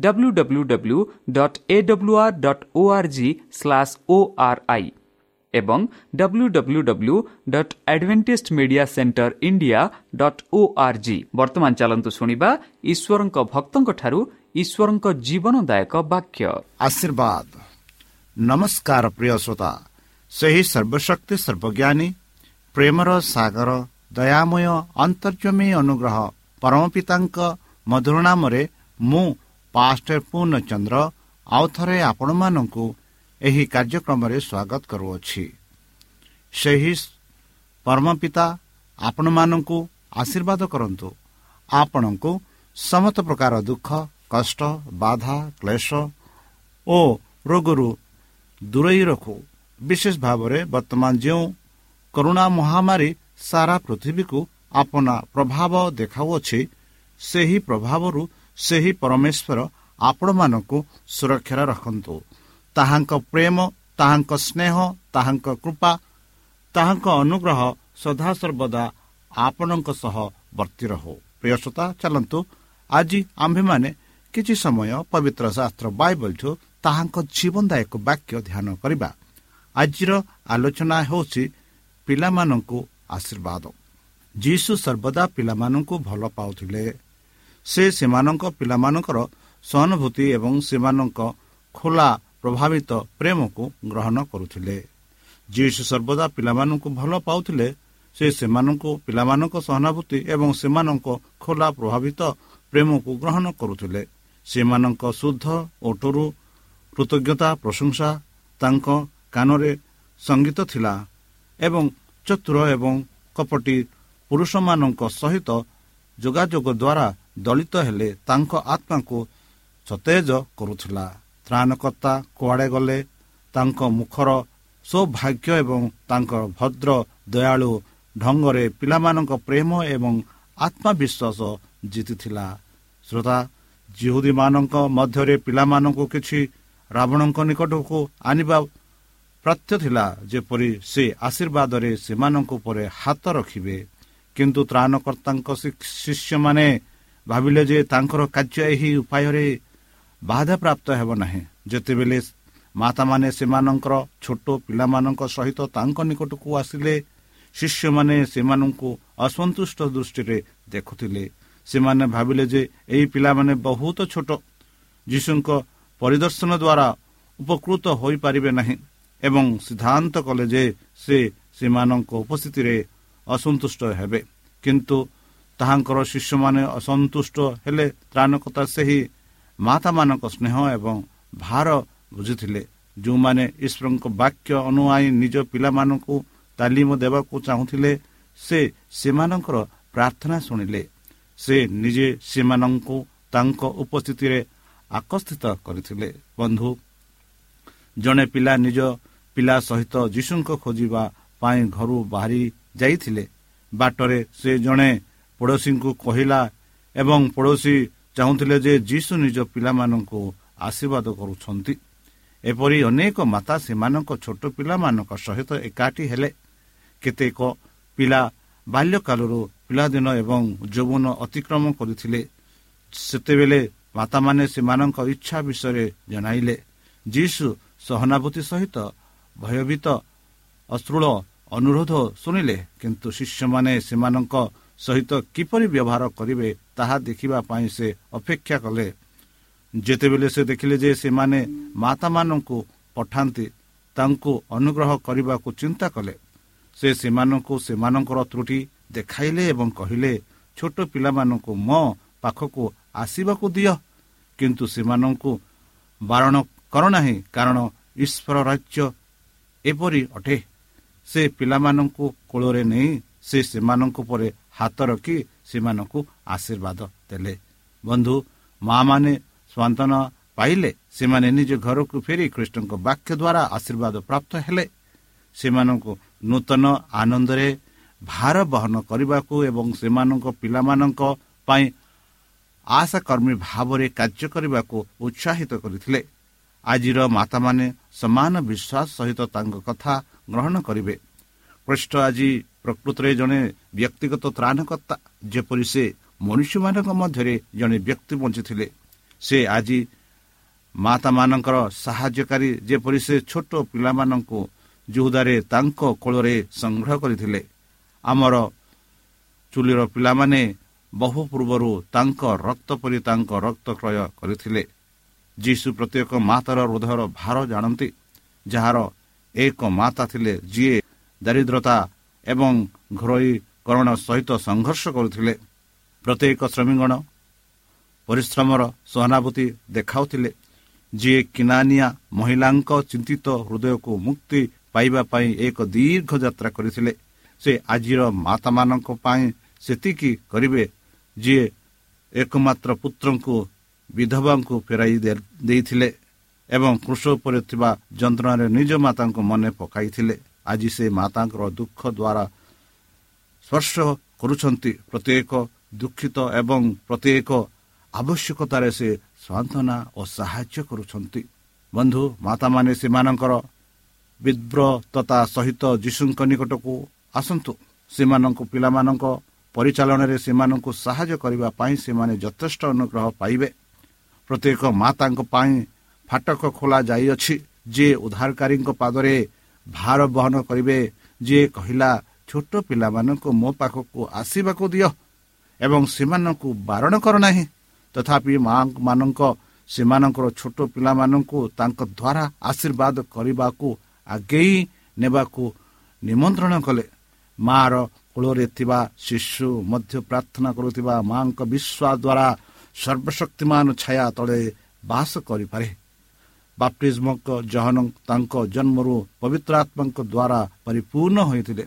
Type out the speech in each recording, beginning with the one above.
W W W dot A W R dot O R G slash O R I ଏବଂ W W W dot Adventist Media Centre India dot O R G ବର୍ତ୍ତମାନ ଚାଲନ୍ତୁ ଶୁଣିବା ଈଶ୍ୱରଙ୍କ ଭକ୍ତଙ୍କଠାରୁ ଈଶ୍ୱରଙ୍କ ଜୀବନଦାୟକ ବାକ୍ୟ। ଆଶୀର୍ବାଦ। ନମସ୍କାର ପ୍ରିୟ ଶ୍ରୋତା। ସେହି ସର୍ବଶକ୍ତି ସର୍ବଜ୍ଞାନୀ ପ୍ରେମର ସାଗର ଦୟାମୟ ଅନ୍ତର୍ଜମୀ ଅନୁଗ୍ରହ ପରମ ପିତାଙ୍କ ମଧୁର ନାମରେ ମୁଁ ପାଷ୍ଟର ପୂର୍ଣ୍ଣଚନ୍ଦ୍ର ଆଉ ଥରେ ଆପଣମାନଙ୍କୁ ଏହି କାର୍ଯ୍ୟକ୍ରମରେ ସ୍ୱାଗତ କରୁଅଛି। ସେହି ପରମ ପିତା ଆପଣମାନଙ୍କୁ ଆଶୀର୍ବାଦ କରନ୍ତୁ। ଆପଣଙ୍କୁ ସମସ୍ତ ପ୍ରକାର ଦୁଃଖ କଷ୍ଟ ବାଧା କ୍ଲେଶ ଓ ରୋଗରୁ ଦୂରେଇ ରଖୁ। ବିଶେଷ ଭାବରେ ବର୍ତ୍ତମାନ ଯେଉଁ କରୁଣା ମହାମାରୀ ସାରା ପୃଥିବୀକୁ ଆପଣା ପ୍ରଭାବ ଦେଖାଉଅଛି ସେହି ପ୍ରଭାବରୁ ସେହି ପରମେଶ୍ୱର ଆପଣମାନଙ୍କୁ ସୁରକ୍ଷାରେ ରଖନ୍ତୁ। ତାହାଙ୍କ ପ୍ରେମ ତାହାଙ୍କ ସ୍ନେହ ତାହାଙ୍କ କୃପା ତାହାଙ୍କ ଅନୁଗ୍ରହ ସଦାସର୍ବଦା ଆପଣଙ୍କ ସହ ବର୍ତ୍ତି ରହୁ। ପ୍ରିୟସତା ଚାଲନ୍ତୁ। ଆଜି ଆମ୍ଭେମାନେ କିଛି ସମୟ ପବିତ୍ର ଶାସ୍ତ୍ର ବାଇବଲଠୁ ତାହାଙ୍କ ଜୀବନଦାୟକ ବାକ୍ୟ ଧ୍ୟାନ କରିବା। ଆଜିର ଆଲୋଚନା ହେଉଛି ପିଲାମାନଙ୍କୁ ଆଶୀର୍ବାଦ। ଯୀଶୁ ସର୍ବଦା ପିଲାମାନଙ୍କୁ ଭଲ ପାଉଥିଲେ। ସେ ସେମାନଙ୍କ ପିଲାମାନଙ୍କର ସହାନୁଭୂତି ଏବଂ ସେମାନଙ୍କ ଖୋଲା ପ୍ରଭାବିତ ପ୍ରେମକୁ ଗ୍ରହଣ କରୁଥିଲେ। ଯୀଶୁ ସର୍ବଦା ପିଲାମାନଙ୍କୁ ଭଲ ପାଉଥିଲେ। ସେ ସେମାନଙ୍କୁ ପିଲାମାନଙ୍କ ସହାନୁଭୂତି ଏବଂ ସେମାନଙ୍କ ଖୋଲା ପ୍ରଭାବିତ ପ୍ରେମକୁ ଗ୍ରହଣ କରୁଥିଲେ। ସେମାନଙ୍କ ଶୁଦ୍ଧ ଓଟରୁ କୃତଜ୍ଞତା ପ୍ରଶଂସା ତାଙ୍କ କାନରେ ସଙ୍ଗୀତ ଥିଲା ଏବଂ ଚତୁର ଏବଂ କପଟି ପୁରୁଷମାନଙ୍କ ସହିତ ଯୋଗାଯୋଗ ଦ୍ୱାରା ଦଳିତ ହେଲେ ତାଙ୍କ ଆତ୍ମାକୁ ସତେଜ କରୁଥିଲା। ତ୍ରାଣକର୍ତ୍ତା କୁଆଡ଼େ ଗଲେ ତାଙ୍କ ମୁଖର ସୌଭାଗ୍ୟ ଏବଂ ତାଙ୍କର ଭଦ୍ର ଦୟାଳୁ ଢଙ୍ଗରେ ପିଲାମାନଙ୍କ ପ୍ରେମ ଏବଂ ଆତ୍ମବିଶ୍ୱାସ ଜିତିଥିଲା। ଶ୍ରୋତା ଜିହୁଦୀମାନଙ୍କ ମଧ୍ୟରେ ପିଲାମାନଙ୍କୁ କିଛି ରାବଣଙ୍କ ନିକଟକୁ ଆଣିବା ପ୍ରତ୍ୟ ଥିଲା ଯେପରି ସେ ଆଶୀର୍ବାଦରେ ସେମାନଙ୍କ ଉପରେ ହାତ ରଖିବେ। କିନ୍ତୁ ତ୍ରାଣକର୍ତ୍ତାଙ୍କ ଶିଷ୍ୟମାନେ ଭାବିଲେ ଯେ ତାଙ୍କର କାର୍ଯ୍ୟ ଏହି ଉପାୟରେ ବାଧାପ୍ରାପ୍ତ ହେବ ନାହିଁ। ଯେତେବେଳେ ମାତାମାନେ ସେମାନଙ୍କର ଛୋଟ ପିଲାମାନଙ୍କ ସହିତ ତାଙ୍କ ନିକଟକୁ ଆସିଲେ ଶିଷ୍ୟମାନେ ସେମାନଙ୍କୁ ଅସନ୍ତୁଷ୍ଟ ଦୃଷ୍ଟିରେ ଦେଖୁଥିଲେ। ସେମାନେ ଭାବିଲେ ଯେ ଏହି ପିଲାମାନେ ବହୁତ ଛୋଟ ଯୀଶୁଙ୍କ ପରିଦର୍ଶନ ଦ୍ୱାରା ଉପକୃତ ହୋଇପାରିବେ ନାହିଁ ଏବଂ ସିଦ୍ଧାନ୍ତ କଲେ ଯେ ସେମାନଙ୍କ ଉପସ୍ଥିତିରେ ଅସନ୍ତୁଷ୍ଟ ହେବେ। କିନ୍ତୁ ତାହାଙ୍କର ଶିଷ୍ୟମାନେ ଅସନ୍ତୁଷ୍ଟ ହେଲେ ତ୍ରାଣକତା ସେହି ମାତାମାନଙ୍କ ସ୍ନେହ ଏବଂ ଭାର ବୁଝିଥିଲେ ଯେଉଁମାନେ ଈଶ୍ୱରଙ୍କ ବାକ୍ୟ ଅନୁଆଇ ନିଜ ପିଲାମାନଙ୍କୁ ତାଲିମ ଦେବାକୁ ଚାହୁଁଥିଲେ ସେ ସେମାନଙ୍କର ପ୍ରାର୍ଥନା ଶୁଣିଲେ। ସେ ନିଜେ ସେମାନଙ୍କୁ ତାଙ୍କ ଉପସ୍ଥିତିରେ ଆକର୍ଷିତ କରିଥିଲେ। ବନ୍ଧୁ ଜଣେ ପିଲା ନିଜ ପିଲା ସହିତ ଯୀଶୁଙ୍କ ଖୋଜିବା ପାଇଁ ଘରୁ ବାହାରି ଯାଇଥିଲେ। ବାଟରେ ସେ ଜଣେ ପଡ଼ୋଶୀଙ୍କୁ କହିଲା ଏବଂ ପଡ଼ୋଶୀ ଚାହୁଁଥିଲେ ଯେ ଯୀଶୁ ନିଜ ପିଲାମାନଙ୍କୁ ଆଶୀର୍ବାଦ କରୁଛନ୍ତି। ଏପରି ଅନେକ ମାତା ସେମାନଙ୍କ ଛୋଟ ପିଲାମାନଙ୍କ ସହିତ ଏକାଠି ହେଲେ। କେତେକ ପିଲା ବାଲ୍ୟକାଳରୁ ପିଲାଦିନ ଏବଂ ଯୌବନ ଅତିକ୍ରମ କରିଥିଲେ। ସେତେବେଳେ ମାତାମାନେ ସେମାନଙ୍କ ଇଚ୍ଛା ବିଷୟରେ ଜଣାଇଲେ। ଯୀଶୁ ସହନାଭୂତି ସହିତ ଭୟଭୀତ ଅଶ୍ରୁଳ ଅନୁରୋଧ ଶୁଣିଲେ କିନ୍ତୁ ଶିଷ୍ୟମାନେ ସେମାନଙ୍କ ସହିତ କିପରି ବ୍ୟବହାର କରିବେ ତାହା ଦେଖିବା ପାଇଁ ସେ ଅପେକ୍ଷା କଲେ। ଯେତେବେଳେ ସେ ଦେଖିଲେ ଯେ ସେମାନେ ମାତାମାନଙ୍କୁ ପଠାନ୍ତି ତାଙ୍କୁ ଅନୁଗ୍ରହ କରିବାକୁ ଚିନ୍ତା କଲେ ସେ ସେମାନଙ୍କୁ ସେମାନଙ୍କର ତ୍ରୁଟି ଦେଖାଇଲେ ଏବଂ କହିଲେ ଛୋଟ ପିଲାମାନଙ୍କୁ ମୋ ପାଖକୁ ଆସିବାକୁ ଦିଅ। କିନ୍ତୁ ସେମାନଙ୍କୁ ବାରଣ କର ନାହିଁ କାରଣ ଈଶ୍ୱର ରାଜ୍ୟ ଏପରି ଅଟେ। ସେ ପିଲାମାନଙ୍କୁ କୋଳରେ ନେଇ ସେ ସେମାନଙ୍କ ଉପରେ ହାତ ରଖି ସେମାନଙ୍କୁ ଆଶୀର୍ବାଦ ଦେଲେ। ବନ୍ଧୁ ମା ମାନେ ସ୍ୱାନ୍ତନା ପାଇଲେ ସେମାନେ ନିଜ ଘରକୁ ଫେରି ଖ୍ରୀଷ୍ଟଙ୍କ ବାକ୍ୟ ଦ୍ୱାରା ଆଶୀର୍ବାଦ ପ୍ରାପ୍ତ ହେଲେ। ସେମାନଙ୍କୁ ନୂତନ ଆନନ୍ଦରେ ଭାର ବହନ କରିବାକୁ ଏବଂ ସେମାନଙ୍କ ପିଲାମାନଙ୍କ ପାଇଁ ଆଶା କର୍ମୀ ଭାବରେ କାର୍ଯ୍ୟ କରିବାକୁ ଉତ୍ସାହିତ କରିଥିଲେ। ଆଜିର ମାତାମାନେ ସମାନ ବିଶ୍ୱାସ ସହିତ ତାଙ୍କ କଥା ଗ୍ରହଣ କରିବେ। ଖ୍ରୀଷ୍ଟ ଆଜି ପ୍ରକୃତରେ ଜଣେ ବ୍ୟକ୍ତିଗତ ତ୍ରାଣକର୍ତ୍ତା ଯେପରି ସେ ମନୁଷ୍ୟମାନଙ୍କ ମଧ୍ୟରେ ଜଣେ ବ୍ୟକ୍ତି ବଞ୍ଚିଥିଲେ ସେ ଆଜି ମାତାମାନଙ୍କର ସାହାଯ୍ୟକାରୀ ଯେପରି ସେ ଛୋଟ ପିଲାମାନଙ୍କୁ ଯୁହୁଦାରେ ତାଙ୍କ କୋଳରେ ସଂଗ୍ରହ କରିଥିଲେ। ଆମର ଚୁଲିର ପିଲାମାନେ ବହୁ ପୂର୍ବରୁ ତାଙ୍କ ରକ୍ତ ପରି ତାଙ୍କ ରକ୍ତ କ୍ରୟ କରିଥିଲେ। ଯୀଶୁ ପ୍ରତ୍ୟେକ ମାତାର ହୃଦୟର ଭାର ଜାଣନ୍ତି ଯାହାର ଏକ ମାତା ଥିଲେ ଯିଏ ଦାରିଦ୍ରତା ଏବଂ ଘରୋଇକରଣ ସହିତ ସଂଘର୍ଷ କରୁଥିଲେ। ପ୍ରତ୍ୟେକ ଶ୍ରମିକଗଣ ପରିଶ୍ରମର ସହାନୁଭୂତି ଦେଖାଉଥିଲେ। ଯିଏ କିନାନିଆ ମହିଳାଙ୍କ ଚିନ୍ତିତ ହୃଦୟକୁ ମୁକ୍ତି ପାଇବା ପାଇଁ ଏକ ଦୀର୍ଘ ଯାତ୍ରା କରିଥିଲେ ସେ ଆଜିର ମାତାମାନଙ୍କ ପାଇଁ ସେତିକି କରିବେ। ଯିଏ ଏକମାତ୍ର ପୁତ୍ରଙ୍କୁ ବିଧବାଙ୍କୁ ଫେରାଇ ଦେଇଥିଲେ ଏବଂ କୃଷ ଉପରେ ଥିବା ଯନ୍ତ୍ରଣାରେ ନିଜ ମାତାଙ୍କୁ ମନେ ପକାଇଥିଲେ। ଆଜି ସେ ମାତାଙ୍କର ଦୁଃଖ ଦ୍ୱାରା ସ୍ପର୍ଶ କରୁଛନ୍ତି। ପ୍ରତ୍ୟେକ ଦୁଃଖିତ ଏବଂ ପ୍ରତ୍ୟେକ ଆବଶ୍ୟକତାରେ ସେ ସାନ୍ତ୍ୱନା ଓ ସାହାଯ୍ୟ କରୁଛନ୍ତି। ବନ୍ଧୁ ମାତାମାନେ ସେମାନଙ୍କର ବିବ୍ରତତା ସହିତ ଯୀଶୁଙ୍କ ନିକଟକୁ ଆସନ୍ତୁ। ସେମାନଙ୍କ ପିଲାମାନଙ୍କ ପରିଚାଳନାରେ ସେମାନଙ୍କୁ ସାହାଯ୍ୟ କରିବା ପାଇଁ ସେମାନେ ଯଥେଷ୍ଟ ଅନୁଗ୍ରହ ପାଇବେ। ପ୍ରତ୍ୟେକ ମାତାଙ୍କ ପାଇଁ ଫାଟକ ଖୋଲା ଯାଇଅଛି। ଯିଏ ଉଦ୍ଧାରକାରୀଙ୍କ ପାଦରେ ଭାର ବହନ କରିବେ। ଯିଏ କହିଲା ଛୋଟ ପିଲାମାନଙ୍କୁ ମୋ ପାଖକୁ ଆସିବାକୁ ଦିଅ ଏବଂ ସେମାନଙ୍କୁ ବାରଣ କର ନାହିଁ। ତଥାପି ମା'ମାନଙ୍କ ସେମାନଙ୍କର ଛୋଟ ପିଲାମାନଙ୍କୁ ତାଙ୍କ ଦ୍ୱାରା ଆଶୀର୍ବାଦ କରିବାକୁ ଆଗେଇ ନେବାକୁ ନିମନ୍ତ୍ରଣ କଲେ। ମା'ର କୂଳରେ ଥିବା ଶିଶୁ ମଧ୍ୟ ପ୍ରାର୍ଥନା କରୁଥିବା ମା'ଙ୍କ ବିଶ୍ୱାସ ଦ୍ୱାରା ସର୍ବଶକ୍ତିମାନ ଛାୟା ତଳେ ବାସ କରିପାରେ। ବାପ୍ଟିଜମଙ୍କ ଜହନ ତାଙ୍କ ଜନ୍ମରୁ ପବିତ୍ର ଆତ୍ମାଙ୍କ ଦ୍ୱାରା ପରିପୂର୍ଣ୍ଣ ହୋଇଥିଲେ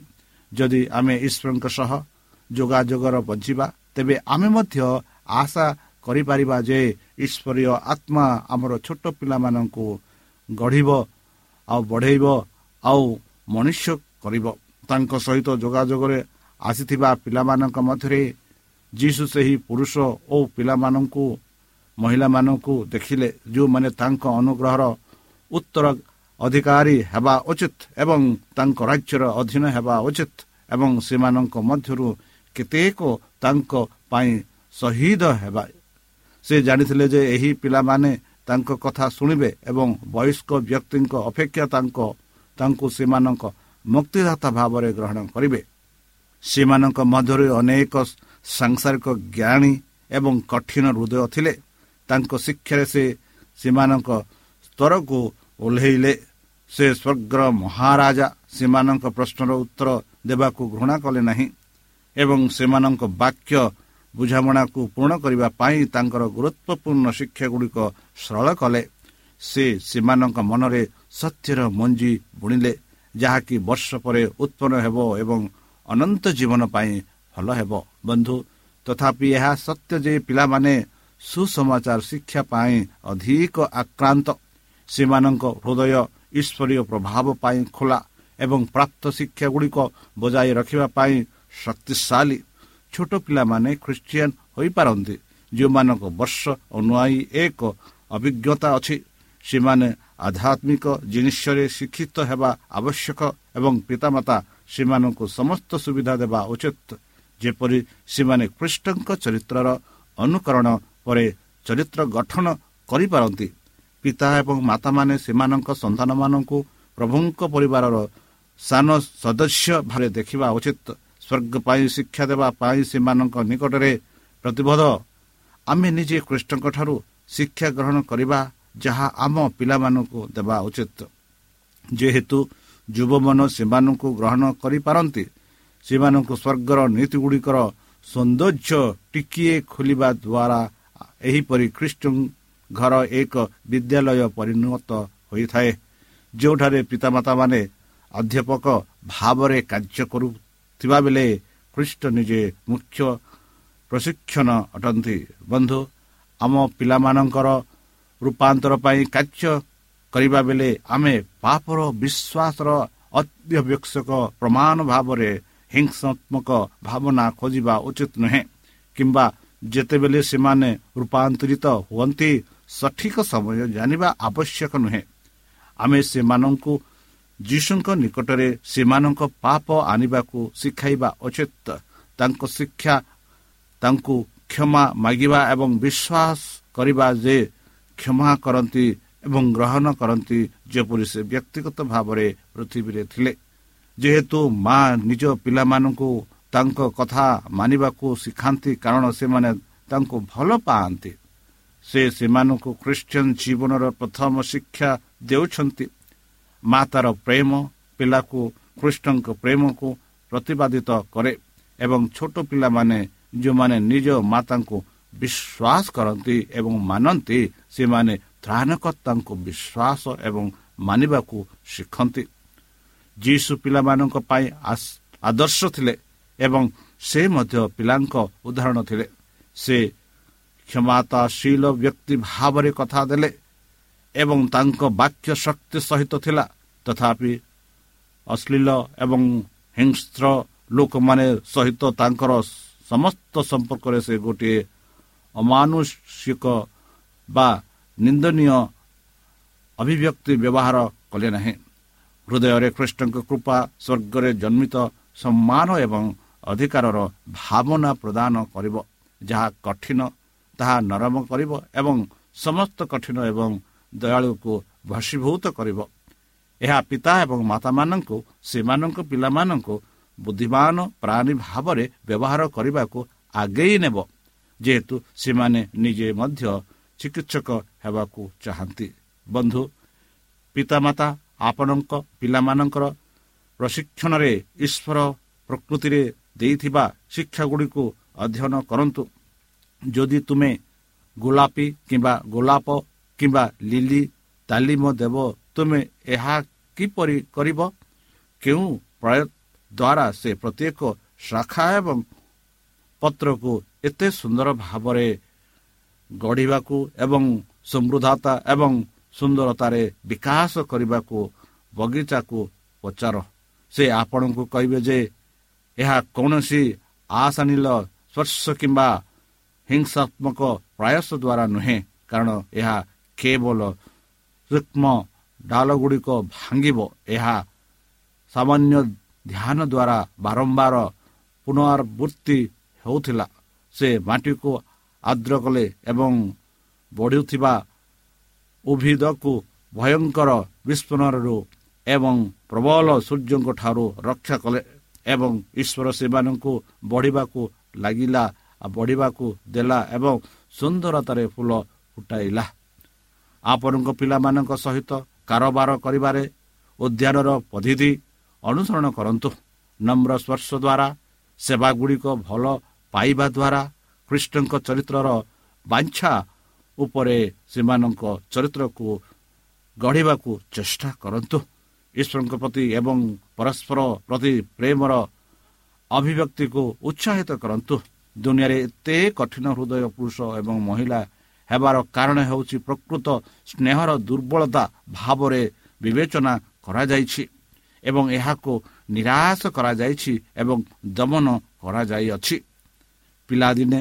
ଯଦି ଆମେ ଈଶ୍ୱରଙ୍କ ସହ ଯୋଗାଯୋଗର ବଞ୍ଚିବା ତେବେ ଆମେ ମଧ୍ୟ ଆଶା କରିପାରିବା ଯେ ଈଶ୍ୱରୀୟ ଆତ୍ମା ଆମର ଛୋଟ ପିଲାମାନଙ୍କୁ ଗଢ଼ିବ ଆଉ ବଢ଼େଇବ ଆଉ ମନୁଷ୍ୟ କରିବ ତାଙ୍କ ସହିତ ଯୋଗାଯୋଗରେ ଆସିଥିବା ପିଲାମାନଙ୍କ ମଧ୍ୟରେ ଯୀଶୁ ସେହି ପୁରୁଷ ଓ ପିଲାମାନଙ୍କୁ ମହିଳାମାନଙ୍କୁ ଦେଖିଲେ ଯେଉଁମାନେ ତାଙ୍କ ଅନୁଗ୍ରହର ଉତ୍ତର ଅଧିକାରୀ ହେବା ଉଚିତ ଏବଂ ତାଙ୍କ ରାଜ୍ୟର ଅଧୀନ ହେବା ଉଚିତ ଏବଂ ସେମାନଙ୍କ ମଧ୍ୟରୁ କେତେକ ତାଙ୍କ ପାଇଁ ଶହୀଦ ହେବା। ସେ ଜାଣିଥିଲେ ଯେ ଏହି ପିଲାମାନେ ତାଙ୍କ କଥା ଶୁଣିବେ ଏବଂ ବୟସ୍କ ବ୍ୟକ୍ତିଙ୍କ ଅପେକ୍ଷା ତାଙ୍କ ତାଙ୍କୁ ସେମାନଙ୍କ ମୁକ୍ତିଦାତା ଭାବରେ ଗ୍ରହଣ କରିବେ। ସେମାନଙ୍କ ମଧ୍ୟରୁ ଅନେକ ସାଂସାରିକ ଜ୍ଞାନୀ ଏବଂ କଠିନ ହୃଦୟ ଥିଲେ। ତାଙ୍କ ଶିକ୍ଷାରେ ସେ ସେମାନଙ୍କ ସ୍ତରକୁ ଓହ୍ଲେଇଲେ। ସେ ସ୍ୱର୍ଗର ମହାରାଜା ସେମାନଙ୍କ ପ୍ରଶ୍ନର ଉତ୍ତର ଦେବାକୁ ଘୃଣା କଲେ ନାହିଁ ଏବଂ ସେମାନଙ୍କ ବାକ୍ୟ ବୁଝାମଣାକୁ ପୂରଣ କରିବା ପାଇଁ ତାଙ୍କର ଗୁରୁତ୍ୱପୂର୍ଣ୍ଣ ଶିକ୍ଷାଗୁଡ଼ିକ ସରଳ କଲେ। ସେ ସେମାନଙ୍କ ମନରେ ସତ୍ୟର ମଞ୍ଜି ବୁଣିଲେ ଯାହାକି ବର୍ଷ ପରେ ଉତ୍ପନ୍ନ ହେବ ଏବଂ ଅନନ୍ତ ଜୀବନ ପାଇଁ ଭଲ ହେବ। ବନ୍ଧୁ ତଥାପି ଏହା ସତ୍ୟ ଯେ ପିଲାମାନେ ସୁସମାଚାର ଶିକ୍ଷା ପାଇଁ ଅଧିକ ଆକ୍ରାନ୍ତ। ସେମାନଙ୍କ ହୃଦୟ ଈଶ୍ୱରୀୟ ପ୍ରଭାବ ପାଇଁ ଖୋଲା ଏବଂ ପ୍ରାପ୍ତ ଶିକ୍ଷାଗୁଡ଼ିକ ବଜାୟ ରଖିବା ପାଇଁ ଶକ୍ତିଶାଳୀ। ଛୋଟ ପିଲାମାନେ ଖ୍ରୀଷ୍ଟିଆନ ହୋଇପାରନ୍ତି ଯେଉଁମାନଙ୍କ ବର୍ଷ ଅନୁଆୟୀ ଏକ ଅଭିଜ୍ଞତା ଅଛି। ସେମାନେ ଆଧ୍ୟାତ୍ମିକ ଜିନିଷରେ ଶିକ୍ଷିତ ହେବା ଆବଶ୍ୟକ ଏବଂ ପିତାମାତା ସେମାନଙ୍କୁ ସମସ୍ତ ସୁବିଧା ଦେବା ଉଚିତ। ଯେପରି ସେମାନେ ଖ୍ରୀଷ୍ଟଙ୍କ ଚରିତ୍ରର ଅନୁକରଣ ପରେ ଚରିତ୍ର ଗଠନ କରିପାରନ୍ତି। ପିତା ଏବଂ ମାତାମାନେ ସେମାନଙ୍କ ସନ୍ତାନମାନଙ୍କୁ ପ୍ରଭୁଙ୍କ ପରିବାରର ସାନ ସଦସ୍ୟ ଭାବେ ଦେଖିବା ଉଚିତ। ସ୍ୱର୍ଗ ପାଇଁ ଶିକ୍ଷା ଦେବା ପାଇଁ ସେମାନଙ୍କ ନିକଟରେ ପ୍ରତିବଦ୍ଧ ଆମେ ନିଜେ କୃଷ୍ଣଙ୍କଠାରୁ ଶିକ୍ଷା ଗ୍ରହଣ କରିବା ଯାହା ଆମ ପିଲାମାନଙ୍କୁ ଦେବା ଉଚିତ। ଯେହେତୁ ଯୁବମନ ସେମାନଙ୍କୁ ଗ୍ରହଣ କରିପାରନ୍ତି ସେମାନଙ୍କୁ ସ୍ୱର୍ଗର ନୀତିଗୁଡ଼ିକର ସୌନ୍ଦର୍ଯ୍ୟ ଟିକିଏ ଖୋଲିବା ଦ୍ୱାରା ଏହିପରି ଖ୍ରୀଷ୍ଟ ଘର ଏକ ବିଦ୍ୟାଳୟ ପରିଣତ ହୋଇଥାଏ ଯେଉଁଠାରେ ପିତାମାତାମାନେ ଅଧ୍ୟାପକ ଭାବରେ କାର୍ଯ୍ୟ କରୁଥିବା ବେଳେ ଖ୍ରୀଷ୍ଟ ନିଜେ ମୁଖ୍ୟ ପ୍ରଶିକ୍ଷଣ ଅଟନ୍ତି। ବନ୍ଧୁ ଆମ ପିଲାମାନଙ୍କର ରୂପାନ୍ତର ପାଇଁ କାର୍ଯ୍ୟ କରିବା ବେଳେ ଆମେ ପାପର ବିଶ୍ୱାସର ଅତ୍ୟବଶ୍ୟକ ପ୍ରମାଣ ଭାବରେ ହିଂସାତ୍ମକ ଭାବନା ଖୋଜିବା ଉଚିତ ନୁହେଁ କିମ୍ବା ଯେତେବେଳେ ସେମାନେ ରୂପାନ୍ତରିତ ହୁଅନ୍ତି ସଠିକ ସମୟ ଜାଣିବା ଆବଶ୍ୟକ ନୁହେଁ। ଆମେ ସେମାନଙ୍କୁ ଯୀଶୁଙ୍କ ନିକଟରେ ସେମାନଙ୍କ ପାପ ଆଣିବାକୁ ଶିଖାଇବା ଉଚିତ। ତାଙ୍କ ଶିକ୍ଷା ତାଙ୍କୁ କ୍ଷମା ମାଗିବା ଏବଂ ବିଶ୍ୱାସ କରିବା ଯେ କ୍ଷମା କରନ୍ତି ଏବଂ ଗ୍ରହଣ କରନ୍ତି ଯେପରି ସେ ବ୍ୟକ୍ତିଗତ ଭାବରେ ପୃଥିବୀରେ ଥିଲେ। ଯେହେତୁ ମା ନିଜ ପିଲାମାନଙ୍କୁ ତାଙ୍କ କଥା ମାନିବାକୁ ଶିଖାନ୍ତି କାରଣ ସେମାନେ ତାଙ୍କୁ ଭଲ ପାଆନ୍ତି। ସେ ସେମାନଙ୍କୁ ଖ୍ରୀଷ୍ଟିଆନ ଜୀବନର ପ୍ରଥମ ଶିକ୍ଷା ଦେଉଛନ୍ତି। ମାତାର ପ୍ରେମ ପିଲାକୁ କୃଷ୍ଣଙ୍କ ପ୍ରେମକୁ ପ୍ରତିପାଦିତ କରେ ଏବଂ ଛୋଟ ପିଲାମାନେ ଯେଉଁମାନେ ନିଜ ମାତାଙ୍କୁ ବିଶ୍ୱାସ କରନ୍ତି ଏବଂ ମାନନ୍ତି ସେମାନେ ତ୍ରାଣକର୍ତ୍ତାଙ୍କୁ ବିଶ୍ୱାସ ଏବଂ ମାନିବାକୁ ଶିଖନ୍ତି। ଯୀଶୁ ପିଲାମାନଙ୍କ ପାଇଁ ଆଦର୍ଶ ଥିଲେ। ଏବଂ ସେ ମଧ୍ୟ ପିଲାଙ୍କ ଉଦାହରଣ ଥିଲେ। ସେ କ୍ଷମତାଶୀଳ ବ୍ୟକ୍ତି ଭାବରେ କଥା ଦେଲେ ଏବଂ ତାଙ୍କ ବାକ୍ୟ ଶକ୍ତି ସହିତ ଥିଲା। ତଥାପି ଅଶ୍ଳୀଳ ଏବଂ ହିଂସ୍ର ଲୋକମାନେ ସହିତ ତାଙ୍କର ସମସ୍ତ ସମ୍ପର୍କରେ ସେ ଗୋଟିଏ ଅମାନୁଷିକ ବା ନିନ୍ଦନୀୟ ଅଭିବ୍ୟକ୍ତି ବ୍ୟବହାର କଲେ ନାହିଁ। ହୃଦୟରେ ଖ୍ରୀଷ୍ଟଙ୍କ କୃପା ସ୍ୱର୍ଗରେ ଜନ୍ମିତ ସମ୍ମାନ ଏବଂ ଅଧିକାରର ଭାବନା ପ୍ରଦାନ କରିବ ଯାହା କଠିନ ତାହା ନରମ କରିବ ଏବଂ ସମସ୍ତ କଠିନ ଏବଂ ଦୟାଳୁକୁ ଭସୀଭୂତ କରିବ। ଏହା ପିତା ଏବଂ ମାତାମାନଙ୍କୁ ସେମାନଙ୍କ ପିଲାମାନଙ୍କୁ ବୁଦ୍ଧିମାନ ପ୍ରାଣୀ ଭାବରେ ବ୍ୟବହାର କରିବାକୁ ଆଗେଇ ନେବ। ଯେହେତୁ ସେମାନେ ନିଜେ ମଧ୍ୟ ଚିକିତ୍ସକ ହେବାକୁ ଚାହାନ୍ତି। ବନ୍ଧୁ ପିତାମାତା ଆପଣଙ୍କ ପିଲାମାନଙ୍କର ପ୍ରଶିକ୍ଷଣରେ ଈଶ୍ୱର ପ୍ରକୃତିରେ ଦେଇଥିବା ଶିକ୍ଷାଗୁଡ଼ିକୁ ଅଧ୍ୟୟନ କରନ୍ତୁ। ଯଦି ତୁମେ ଗୋଲାପୀ କିମ୍ବା ଗୋଲାପ କିମ୍ବା ଲିଲି ତାଲିମ ଦେବ ତୁମେ ଏହା କିପରି କରିବ? କେଉଁ ପ୍ରୟୋଗ ଦ୍ୱାରା ସେ ପ୍ରତ୍ୟେକ ଶାଖା ଏବଂ ପତ୍ରକୁ ଏତେ ସୁନ୍ଦର ଭାବରେ ଗଢ଼ିବାକୁ ଏବଂ ସମୃଦ୍ଧତା ଏବଂ ସୁନ୍ଦରତାରେ ବିକାଶ କରିବାକୁ ବଗିଚାକୁ ପଚାର। ସେ ଆପଣଙ୍କୁ କହିବେ ଯେ ଏହା କୌଣସି ଆଶାନୀଲ ସ୍ପର୍ଶ କିମ୍ବା ହିଂସାତ୍ମକ ପ୍ରୟାସ ଦ୍ୱାରା ନୁହେଁ କାରଣ ଏହା କେବଳ ସୂକ୍ଷ୍ମ ଡାଲ ଗୁଡ଼ିକ ଭାଙ୍ଗିବ। ଏହା ସାମାନ୍ୟ ଧ୍ୟାନ ଦ୍ୱାରା ବାରମ୍ବାର ପୁନରାବୃତ୍ତି ହେଉଥିଲା। ସେ ମାଟିକୁ ଆର୍ଦ୍ର କଲେ ଏବଂ ବଢ଼ୁଥିବା ଉଭିଦକୁ ଭୟଙ୍କର ବିସ୍ଫୋରଣରୁ ଏବଂ ପ୍ରବଳ ସୂର୍ଯ୍ୟଙ୍କ ଠାରୁ ରକ୍ଷା କଲେ। ଏବଂ ଈଶ୍ୱର ସେମାନଙ୍କୁ ବଢ଼ିବାକୁ ଲାଗିଲା ବଢ଼ିବାକୁ ଦେଲା ଏବଂ ସୁନ୍ଦରତାରେ ଫୁଲ ଫୁଟାଇଲା। ଆପଣଙ୍କ ପିଲାମାନଙ୍କ ସହିତ କାରବାର କରିବାରେ ଉଦ୍ୟାନର ପଦ୍ଧତି ଅନୁସରଣ କରନ୍ତୁ। ନମ୍ର ସ୍ପର୍ଶ ଦ୍ୱାରା ସେବାଗୁଡ଼ିକ ଭଲ ପାଇବା ଦ୍ୱାରା ଖ୍ରୀଷ୍ଟଙ୍କ ଚରିତ୍ରର ବାଞ୍ଛା ଉପରେ ସେମାନଙ୍କ ଚରିତ୍ରକୁ ଗଢ଼ିବାକୁ ଚେଷ୍ଟା କରନ୍ତୁ। ଈଶ୍ୱରଙ୍କ ପ୍ରତି ଏବଂ ପରସ୍ପର ପ୍ରତି ପ୍ରେମର ଅଭିବ୍ୟକ୍ତିକୁ ଉତ୍ସାହିତ କରନ୍ତୁ ଦୁନିଆରେ ଏତେ କଠିନ ହୃଦୟ ପୁରୁଷ ଏବଂ ମହିଳା ହେବାର କାରଣ ହେଉଛି ପ୍ରକୃତ ସ୍ନେହର ଦୁର୍ବଳତା ଭାବରେ ବିବେଚନା କରାଯାଇଛି ଏବଂ ଏହାକୁ ନିରାଶ କରାଯାଇଛି ଏବଂ ଦମନ କରାଯାଇଅଛି। ପିଲାଦିନେ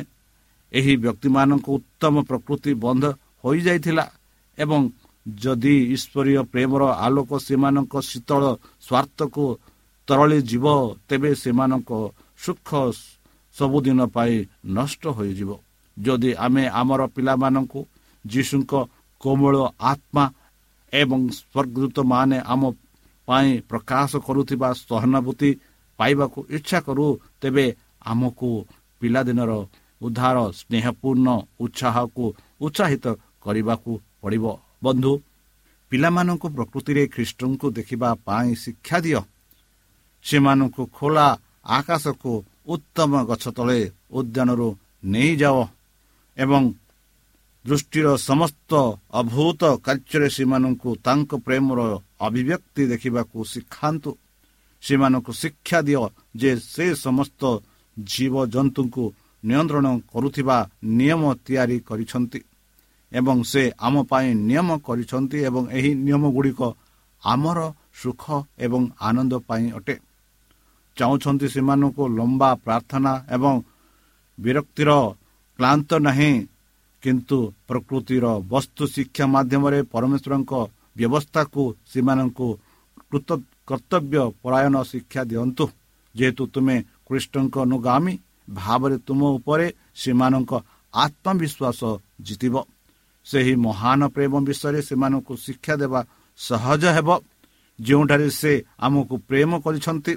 ଏହି ବ୍ୟକ୍ତିମାନଙ୍କ ଉତ୍ତମ ପ୍ରକୃତି ବନ୍ଦ ହୋଇଯାଇଥିଲା ଏବଂ ଯଦି ଈଶ୍ୱରୀୟ ପ୍ରେମର ଆଲୋକ ସେମାନଙ୍କ ଶୀତଳ ସ୍ୱାର୍ଥକୁ ତରଳି ଯିବ ତେବେ ସେମାନଙ୍କ ସୁଖ ସବୁଦିନ ପାଇଁ ନଷ୍ଟ ହୋଇଯିବ। ଯଦି ଆମେ ଆମର ପିଲାମାନଙ୍କୁ ଯୀଶୁଙ୍କ କୋମଳ ଆତ୍ମା ଏବଂ ସ୍ୱର୍ଗଦୂତମାନେ ଆମ ପାଇଁ ପ୍ରକାଶ କରୁଥିବା ସହାନୁଭୂତି ପାଇବାକୁ ଇଚ୍ଛା କରୁ ତେବେ ଆମକୁ ପିଲାଦିନର ଉଦ୍ଧାର ସ୍ନେହପୂର୍ଣ୍ଣ ଉତ୍ସାହକୁ ଉତ୍ସାହିତ କରିବାକୁ ପଡ଼ିବ। ବନ୍ଧୁ ପିଲାମାନଙ୍କୁ ପ୍ରକୃତିରେ ଖ୍ରୀଷ୍ଟଙ୍କୁ ଦେଖିବା ପାଇଁ ଶିକ୍ଷା ଦିଅ। ସେମାନଙ୍କୁ ଖୋଲା ଆକାଶକୁ ଉତ୍ତମ ଗଛ ତଳେ ଉଦ୍ୟାନରୁ ନେଇଯାଅ ଏବଂ ଦୃଷ୍ଟିର ସମସ୍ତ ଅଭୂତ କାର୍ଯ୍ୟରେ ସେମାନଙ୍କୁ ତାଙ୍କ ପ୍ରେମର ଅଭିବ୍ୟକ୍ତି ଦେଖିବାକୁ ଶିଖାନ୍ତୁ। ସେମାନଙ୍କୁ ଶିକ୍ଷା ଦିଅ ଯେ ସେ ସମସ୍ତ ଜୀବଜନ୍ତୁଙ୍କୁ ନିୟନ୍ତ୍ରଣ କରୁଥିବା ନିୟମ ତିଆରି କରିଛନ୍ତି। ଏବଂ ସେ ଆମ ପାଇଁ ନିୟମ କରିଛନ୍ତି ଏବଂ ଏହି ନିୟମ ଗୁଡ଼ିକ ଆମର ସୁଖ ଏବଂ ଆନନ୍ଦ ପାଇଁ ଅଟେ। ଚାହୁଁଛନ୍ତି ସେମାନଙ୍କୁ ଲମ୍ବା ପ୍ରାର୍ଥନା ଏବଂ ବିରକ୍ତିର କ୍ଲାନ୍ତ ନାହିଁ କିନ୍ତୁ ପ୍ରକୃତିର ବସ୍ତୁ ଶିକ୍ଷା ମାଧ୍ୟମରେ ପରମେଶ୍ୱରଙ୍କ ବ୍ୟବସ୍ଥାକୁ ସେମାନଙ୍କୁ କର୍ତ୍ତବ୍ୟ ପରାୟଣ ଶିକ୍ଷା ଦିଅନ୍ତୁ। ଯେହେତୁ ତୁମେ କୃଷ୍ଣଙ୍କ ଅନୁଗାମୀ ଭାବରେ ତୁମ ଉପରେ ସେମାନଙ୍କ ଆତ୍ମବିଶ୍ୱାସ ଜିତିବ। ସେହି ମହାନ ପ୍ରେମ ବିଷୟରେ ସେମାନଙ୍କୁ ଶିକ୍ଷା ଦେବା ସହଜ ହେବ। ଯେଉଁଠାରେ ସେ ଆମକୁ ପ୍ରେମ କରିଛନ୍ତି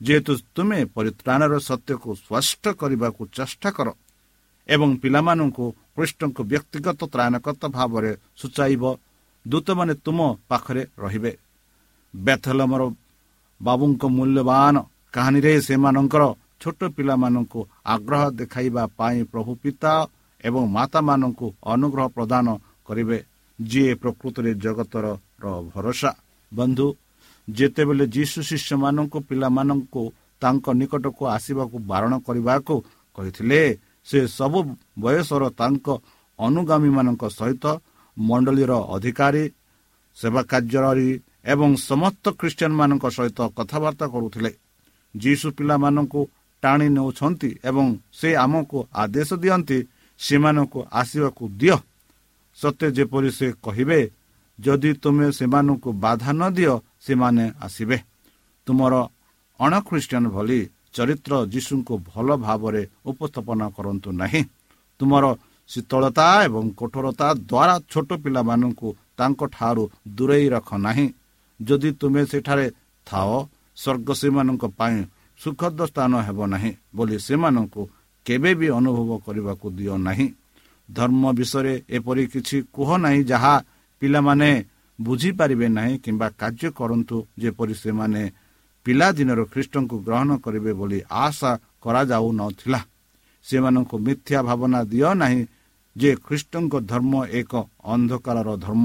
ଯେହେତୁ ତୁମେ ପରିତ୍ରାଣର ସତ୍ୟକୁ ସ୍ପଷ୍ଟ କରିବାକୁ ଚେଷ୍ଟା କର ଏବଂ ପିଲାମାନଙ୍କୁ କୃଷ୍ଣଙ୍କୁ ବ୍ୟକ୍ତିଗତ ତ୍ରାଣକର୍ତ୍ତା ଭାବରେ ସୂଚାଇବ ଦୂତମାନେ ତୁମ ପାଖରେ ରହିବେ। ବେଥଲମର ବାବୁଙ୍କ ମୂଲ୍ୟବାନ କାହାଣୀରେ ସେମାନଙ୍କର ଛୋଟ ପିଲାମାନଙ୍କୁ ଆଗ୍ରହ ଦେଖାଇବା ପାଇଁ ପ୍ରଭୁ ପିତା ଏବଂ ମାତାମାନଙ୍କୁ ଅନୁଗ୍ରହ ପ୍ରଦାନ କରିବେ। ଯିଏ ପ୍ରକୃତରେ ଜଗତର ଭରସା। ବନ୍ଧୁ ଯେତେବେଳେ ଯୀଶୁ ଶିଷ୍ୟମାନଙ୍କୁ ପିଲାମାନଙ୍କୁ ତାଙ୍କ ନିକଟକୁ ଆସିବାକୁ ବାରଣ କରିବାକୁ କହିଥିଲେ ସେ ସବୁ ବୟସର ତାଙ୍କ ଅନୁଗାମୀମାନଙ୍କ ସହିତ ମଣ୍ଡଳୀର ଅଧିକାରୀ ସେବା କାର୍ଯ୍ୟରେ ଏବଂ ସମସ୍ତ ଖ୍ରୀଷ୍ଟିଆନ ମାନଙ୍କ ସହିତ କଥାବାର୍ତ୍ତା କରୁଥିଲେ। ଯୀଶୁ ପିଲାମାନଙ୍କୁ ଟାଣି ନେଉଛନ୍ତି ଏବଂ ସେ ଆମକୁ ଆଦେଶ ଦିଅନ୍ତି ସେମାନଙ୍କୁ ଆସିବାକୁ ଦିଅ। ସତେ ଯେପରି ସେ କହିବେ ଯଦି ତୁମେ ସେମାନଙ୍କୁ ବାଧା ନ ଦିଅ ସେମାନେ ଆସିବେ। ତୁମର ଅଣଖ୍ରୀଷ୍ଟିଆନ ଭଳି ଚରିତ୍ର ଯୀଶୁଙ୍କୁ ଭଲ ଭାବରେ ଉପସ୍ଥାପନ କରନ୍ତୁ ନାହିଁ। ତୁମର ଶୀତଳତା ଏବଂ କଠୋରତା ଦ୍ୱାରା ଛୋଟ ପିଲାମାନଙ୍କୁ ତାଙ୍କ ଠାରୁ ଦୂରେଇ ରଖ ନାହିଁ। ଯଦି ତୁମେ ସେଠାରେ ଥାଅ ସ୍ୱର୍ଗ ସେମାନଙ୍କ ପାଇଁ ସୁଖଦ ସ୍ଥାନ ହେବ ନାହିଁ ବୋଲି ସେମାନଙ୍କୁ କେବେ ବି ଅନୁଭବ କରିବାକୁ ଦିଅ ନାହିଁ। ଧର୍ମ ବିଷୟରେ ଏପରି କିଛି କୁହ ନାହିଁ ଯାହା ପିଲାମାନେ ବୁଝିପାରିବେ ନାହିଁ କିମ୍ବା କାର୍ଯ୍ୟ କରନ୍ତୁ ଯେପରି ସେମାନେ ପିଲାଦିନର ଖ୍ରୀଷ୍ଟଙ୍କୁ ଗ୍ରହଣ କରିବେ ବୋଲି ଆଶା କରାଯାଉନଥିଲା। ସେମାନଙ୍କୁ ମିଥ୍ୟା ଭାବନା ଦିଅ ନାହିଁ ଯେ ଖ୍ରୀଷ୍ଟଙ୍କ ଧର୍ମ ଏକ ଅନ୍ଧକାରର ଧର୍ମ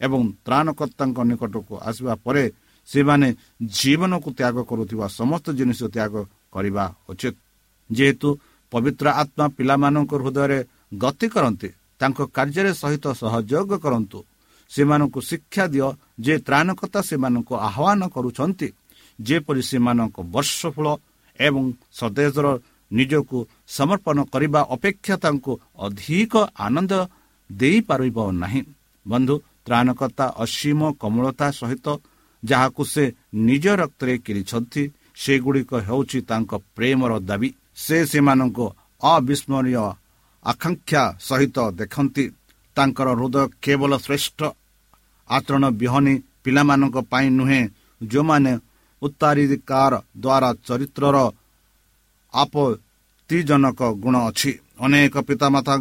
ଏବଂ ତ୍ରାଣକର୍ତ୍ତାଙ୍କ ନିକଟକୁ ଆସିବା ପରେ ସେମାନେ ଜୀବନକୁ ତ୍ୟାଗ କରୁଥିବା ସମସ୍ତ ଜିନିଷ ତ୍ୟାଗ କରିବା ଉଚିତ। ଯେହେତୁ ପବିତ୍ର ଆତ୍ମା ପିଲାମାନଙ୍କ ହୃଦୟରେ ଗତି କରନ୍ତି ତାଙ୍କ କାର୍ଯ୍ୟରେ ସହିତ ସହଯୋଗ କରନ୍ତୁ। ସେମାନଙ୍କୁ ଶିକ୍ଷା ଦିଅ ଯେ ତ୍ରାଣକର୍ତ୍ତା ସେମାନଙ୍କୁ ଆହ୍ୱାନ କରୁଛନ୍ତି ଯେପରି ସେମାନଙ୍କ ବର୍ଷଫଳ ଏବଂ ସ୍ୱଦେଶର ନିଜକୁ ସମର୍ପଣ କରିବା ଅପେକ୍ଷା ତାଙ୍କୁ ଅଧିକ ଆନନ୍ଦ ଦେଇପାରିବ ନାହିଁ। ବନ୍ଧୁ ତ୍ରାଣକର୍ତ୍ତା ଅସୀମ କମଳତା ସହିତ ଯାହାକୁ ସେ ନିଜ ରକ୍ତରେ କିଣିଛନ୍ତି ସେଗୁଡ଼ିକ ହେଉଛି ତାଙ୍କ ପ୍ରେମର ଦାବି। ସେ ସେମାନଙ୍କୁ ଅବିସ୍ମରଣୀୟ ଆକାଂକ୍ଷା ସହିତ ଦେଖନ୍ତି। ତାଙ୍କର ହୃଦୟ କେବଳ ଶ୍ରେଷ୍ଠ ଆଚରଣ ବିହନୀ ପିଲାମାନଙ୍କ ପାଇଁ ନୁହେଁ ଯେଉଁମାନେ ଉତ୍ତରାଧିକାର ଦ୍ୱାରା ଚରିତ୍ରର ଆପତ୍ତିଜନକ ଗୁଣ ଅଛି। ଅନେକ ପିତାମାତା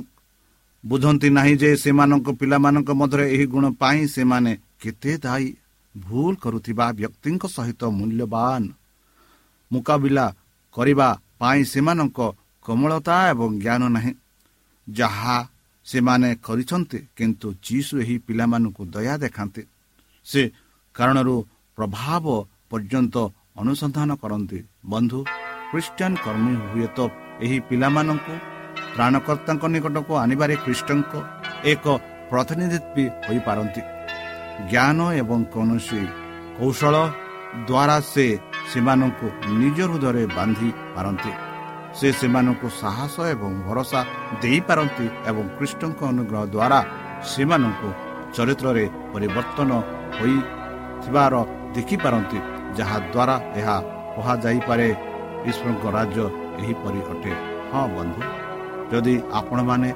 ବୁଝନ୍ତି ନାହିଁ ଯେ ସେମାନଙ୍କ ପିଲାମାନଙ୍କ ମଧ୍ୟରେ ଏହି ଗୁଣ ପାଇଁ ସେମାନେ କେତେ ଦାୟୀ। ଭୁଲ କରୁଥିବା ବ୍ୟକ୍ତିଙ୍କ ସହିତ ମୂଲ୍ୟବାନ ମୁକାବିଲା କରିବା ପାଇଁ ସେମାନଙ୍କ କୋମଳତା ଏବଂ ଜ୍ଞାନ ନାହିଁ। ଯାହା ସେମାନେ କରିଛନ୍ତି କିନ୍ତୁ ଯୀଶୁ ଏହି ପିଲାମାନଙ୍କୁ ଦୟା ଦେଖାନ୍ତି। ସେ କାରଣରୁ ପ୍ରଭାବ ପର୍ଯ୍ୟନ୍ତ ଅନୁସନ୍ଧାନ କରନ୍ତି। ବନ୍ଧୁ ଖ୍ରୀଷ୍ଟିଆନ କର୍ମୀ ହୁଏତ ଏହି ପିଲାମାନଙ୍କୁ ତ୍ରାଣକର୍ତ୍ତାଙ୍କ ନିକଟକୁ ଆଣିବାରେ ଖ୍ରୀଷ୍ଟଙ୍କ ଏକ ପ୍ରତିନିଧିତ୍ୱ ହୋଇପାରନ୍ତି। ଜ୍ଞାନ ଏବଂ କୌଣସି କୌଶଳ ଦ୍ୱାରା ସେ ସେମାନଙ୍କୁ ନିଜ ହୃଦୟରେ ବାନ୍ଧି ପାରନ୍ତି। ସେ ସେମାନଙ୍କୁ ସାହସ ଏବଂ ଭରସା ଦେଇପାରନ୍ତି ଏବଂ କୃଷ୍ଣଙ୍କ ଅନୁଗ୍ରହ ଦ୍ୱାରା ସେମାନଙ୍କୁ ଚରିତ୍ରରେ ପରିବର୍ତ୍ତନ ହୋଇଥିବାର ଦେଖିପାରନ୍ତି ଯାହାଦ୍ୱାରା ଏହା କୁହାଯାଇପାରେ ଈଶ୍ୱରଙ୍କ ରାଜ୍ୟ ଏହିପରି ଅଟେ। ହଁ ବନ୍ଧୁ ଯଦି ଆପଣମାନେ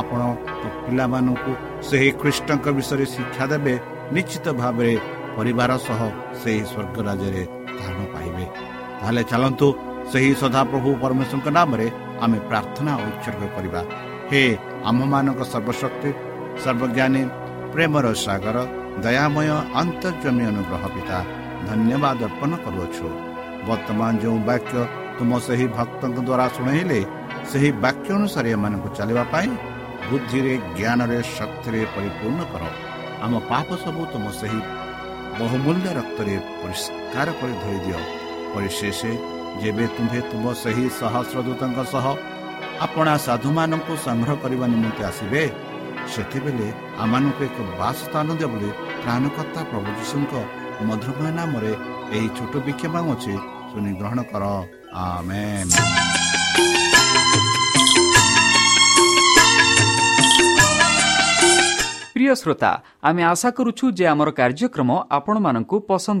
ଆପଣଙ୍କ ପିଲାମାନଙ୍କୁ ସେହି ଖ୍ରୀଷ୍ଟଙ୍କ ବିଷୟରେ ଶିକ୍ଷା ଦେବେ ନିଶ୍ଚିତ ଭାବରେ ପରିବାର ସହ ସେହି ସ୍ୱର୍ଗ ରାଜ୍ୟରେ ପାଇବେ ତାହେଲେ ଚାଲନ୍ତୁ ସେହି ସଦାପ୍ରଭୁ ପରମେଶ୍ୱରଙ୍କ ନାମରେ ଆମେ ପ୍ରାର୍ଥନା ଉତ୍ସର୍ଗ କରିବା। ହେ ଆମମାନଙ୍କ ସର୍ବଶକ୍ତି ସର୍ବଜ୍ଞାନୀ ପ୍ରେମର ସାଗର ଦୟାମୟ ଅନ୍ତର୍ଜମୀ ଅନୁଗ୍ରହ ପିତା ଧନ୍ୟବାଦ ଅର୍ପଣ କରୁଅଛୁ। ବର୍ତ୍ତମାନ ଯେଉଁ ବାକ୍ୟ ତୁମ ସେହି ଭକ୍ତଙ୍କ ଦ୍ୱାରା ଶୁଣାଇଲେ ସେହି ବାକ୍ୟ ଅନୁସାରେ ଏମାନଙ୍କୁ ଚାଲିବା ପାଇଁ ବୁଦ୍ଧିରେ ଜ୍ଞାନରେ ଶକ୍ତିରେ ପରିପୂର୍ଣ୍ଣ କର। ଆମ ପାପ ସବୁ ତୁମ ସେହି ବହୁମୂଲ୍ୟ ରକ୍ତରେ ପରିଷ୍କାର କରି ଧୋଇଦିଅ ପରିଶେଷ ଯେବେ ତୁମ୍ଭେ ତୁମ ସେହି ସହସ୍ରଦୂତଙ୍କ ସହ ଆପଣା ସାଧୁମାନଙ୍କୁ ସଂଗ୍ରହ କରିବା ନିମନ୍ତେ ଆସିବେ ସେତେବେଳେ ଆମମାନଙ୍କୁ ଏକ ବାସସ୍ଥାନ ଦେବ ବୋଲି ପ୍ରାଣକର୍ତ୍ତା ପ୍ରଭୁ ଯୀଶୁଙ୍କ ମଧୁମୟ ନାମରେ ଏହି ଛୋଟ ବିକ୍ଷେପ ଅଛି ଶୁଣି ଗ୍ରହଣ କର। ଆମେ প্রিয় শ্রোতা আমি আশা করুছু যে আমার কার্যক্রম আপনার পসন্দ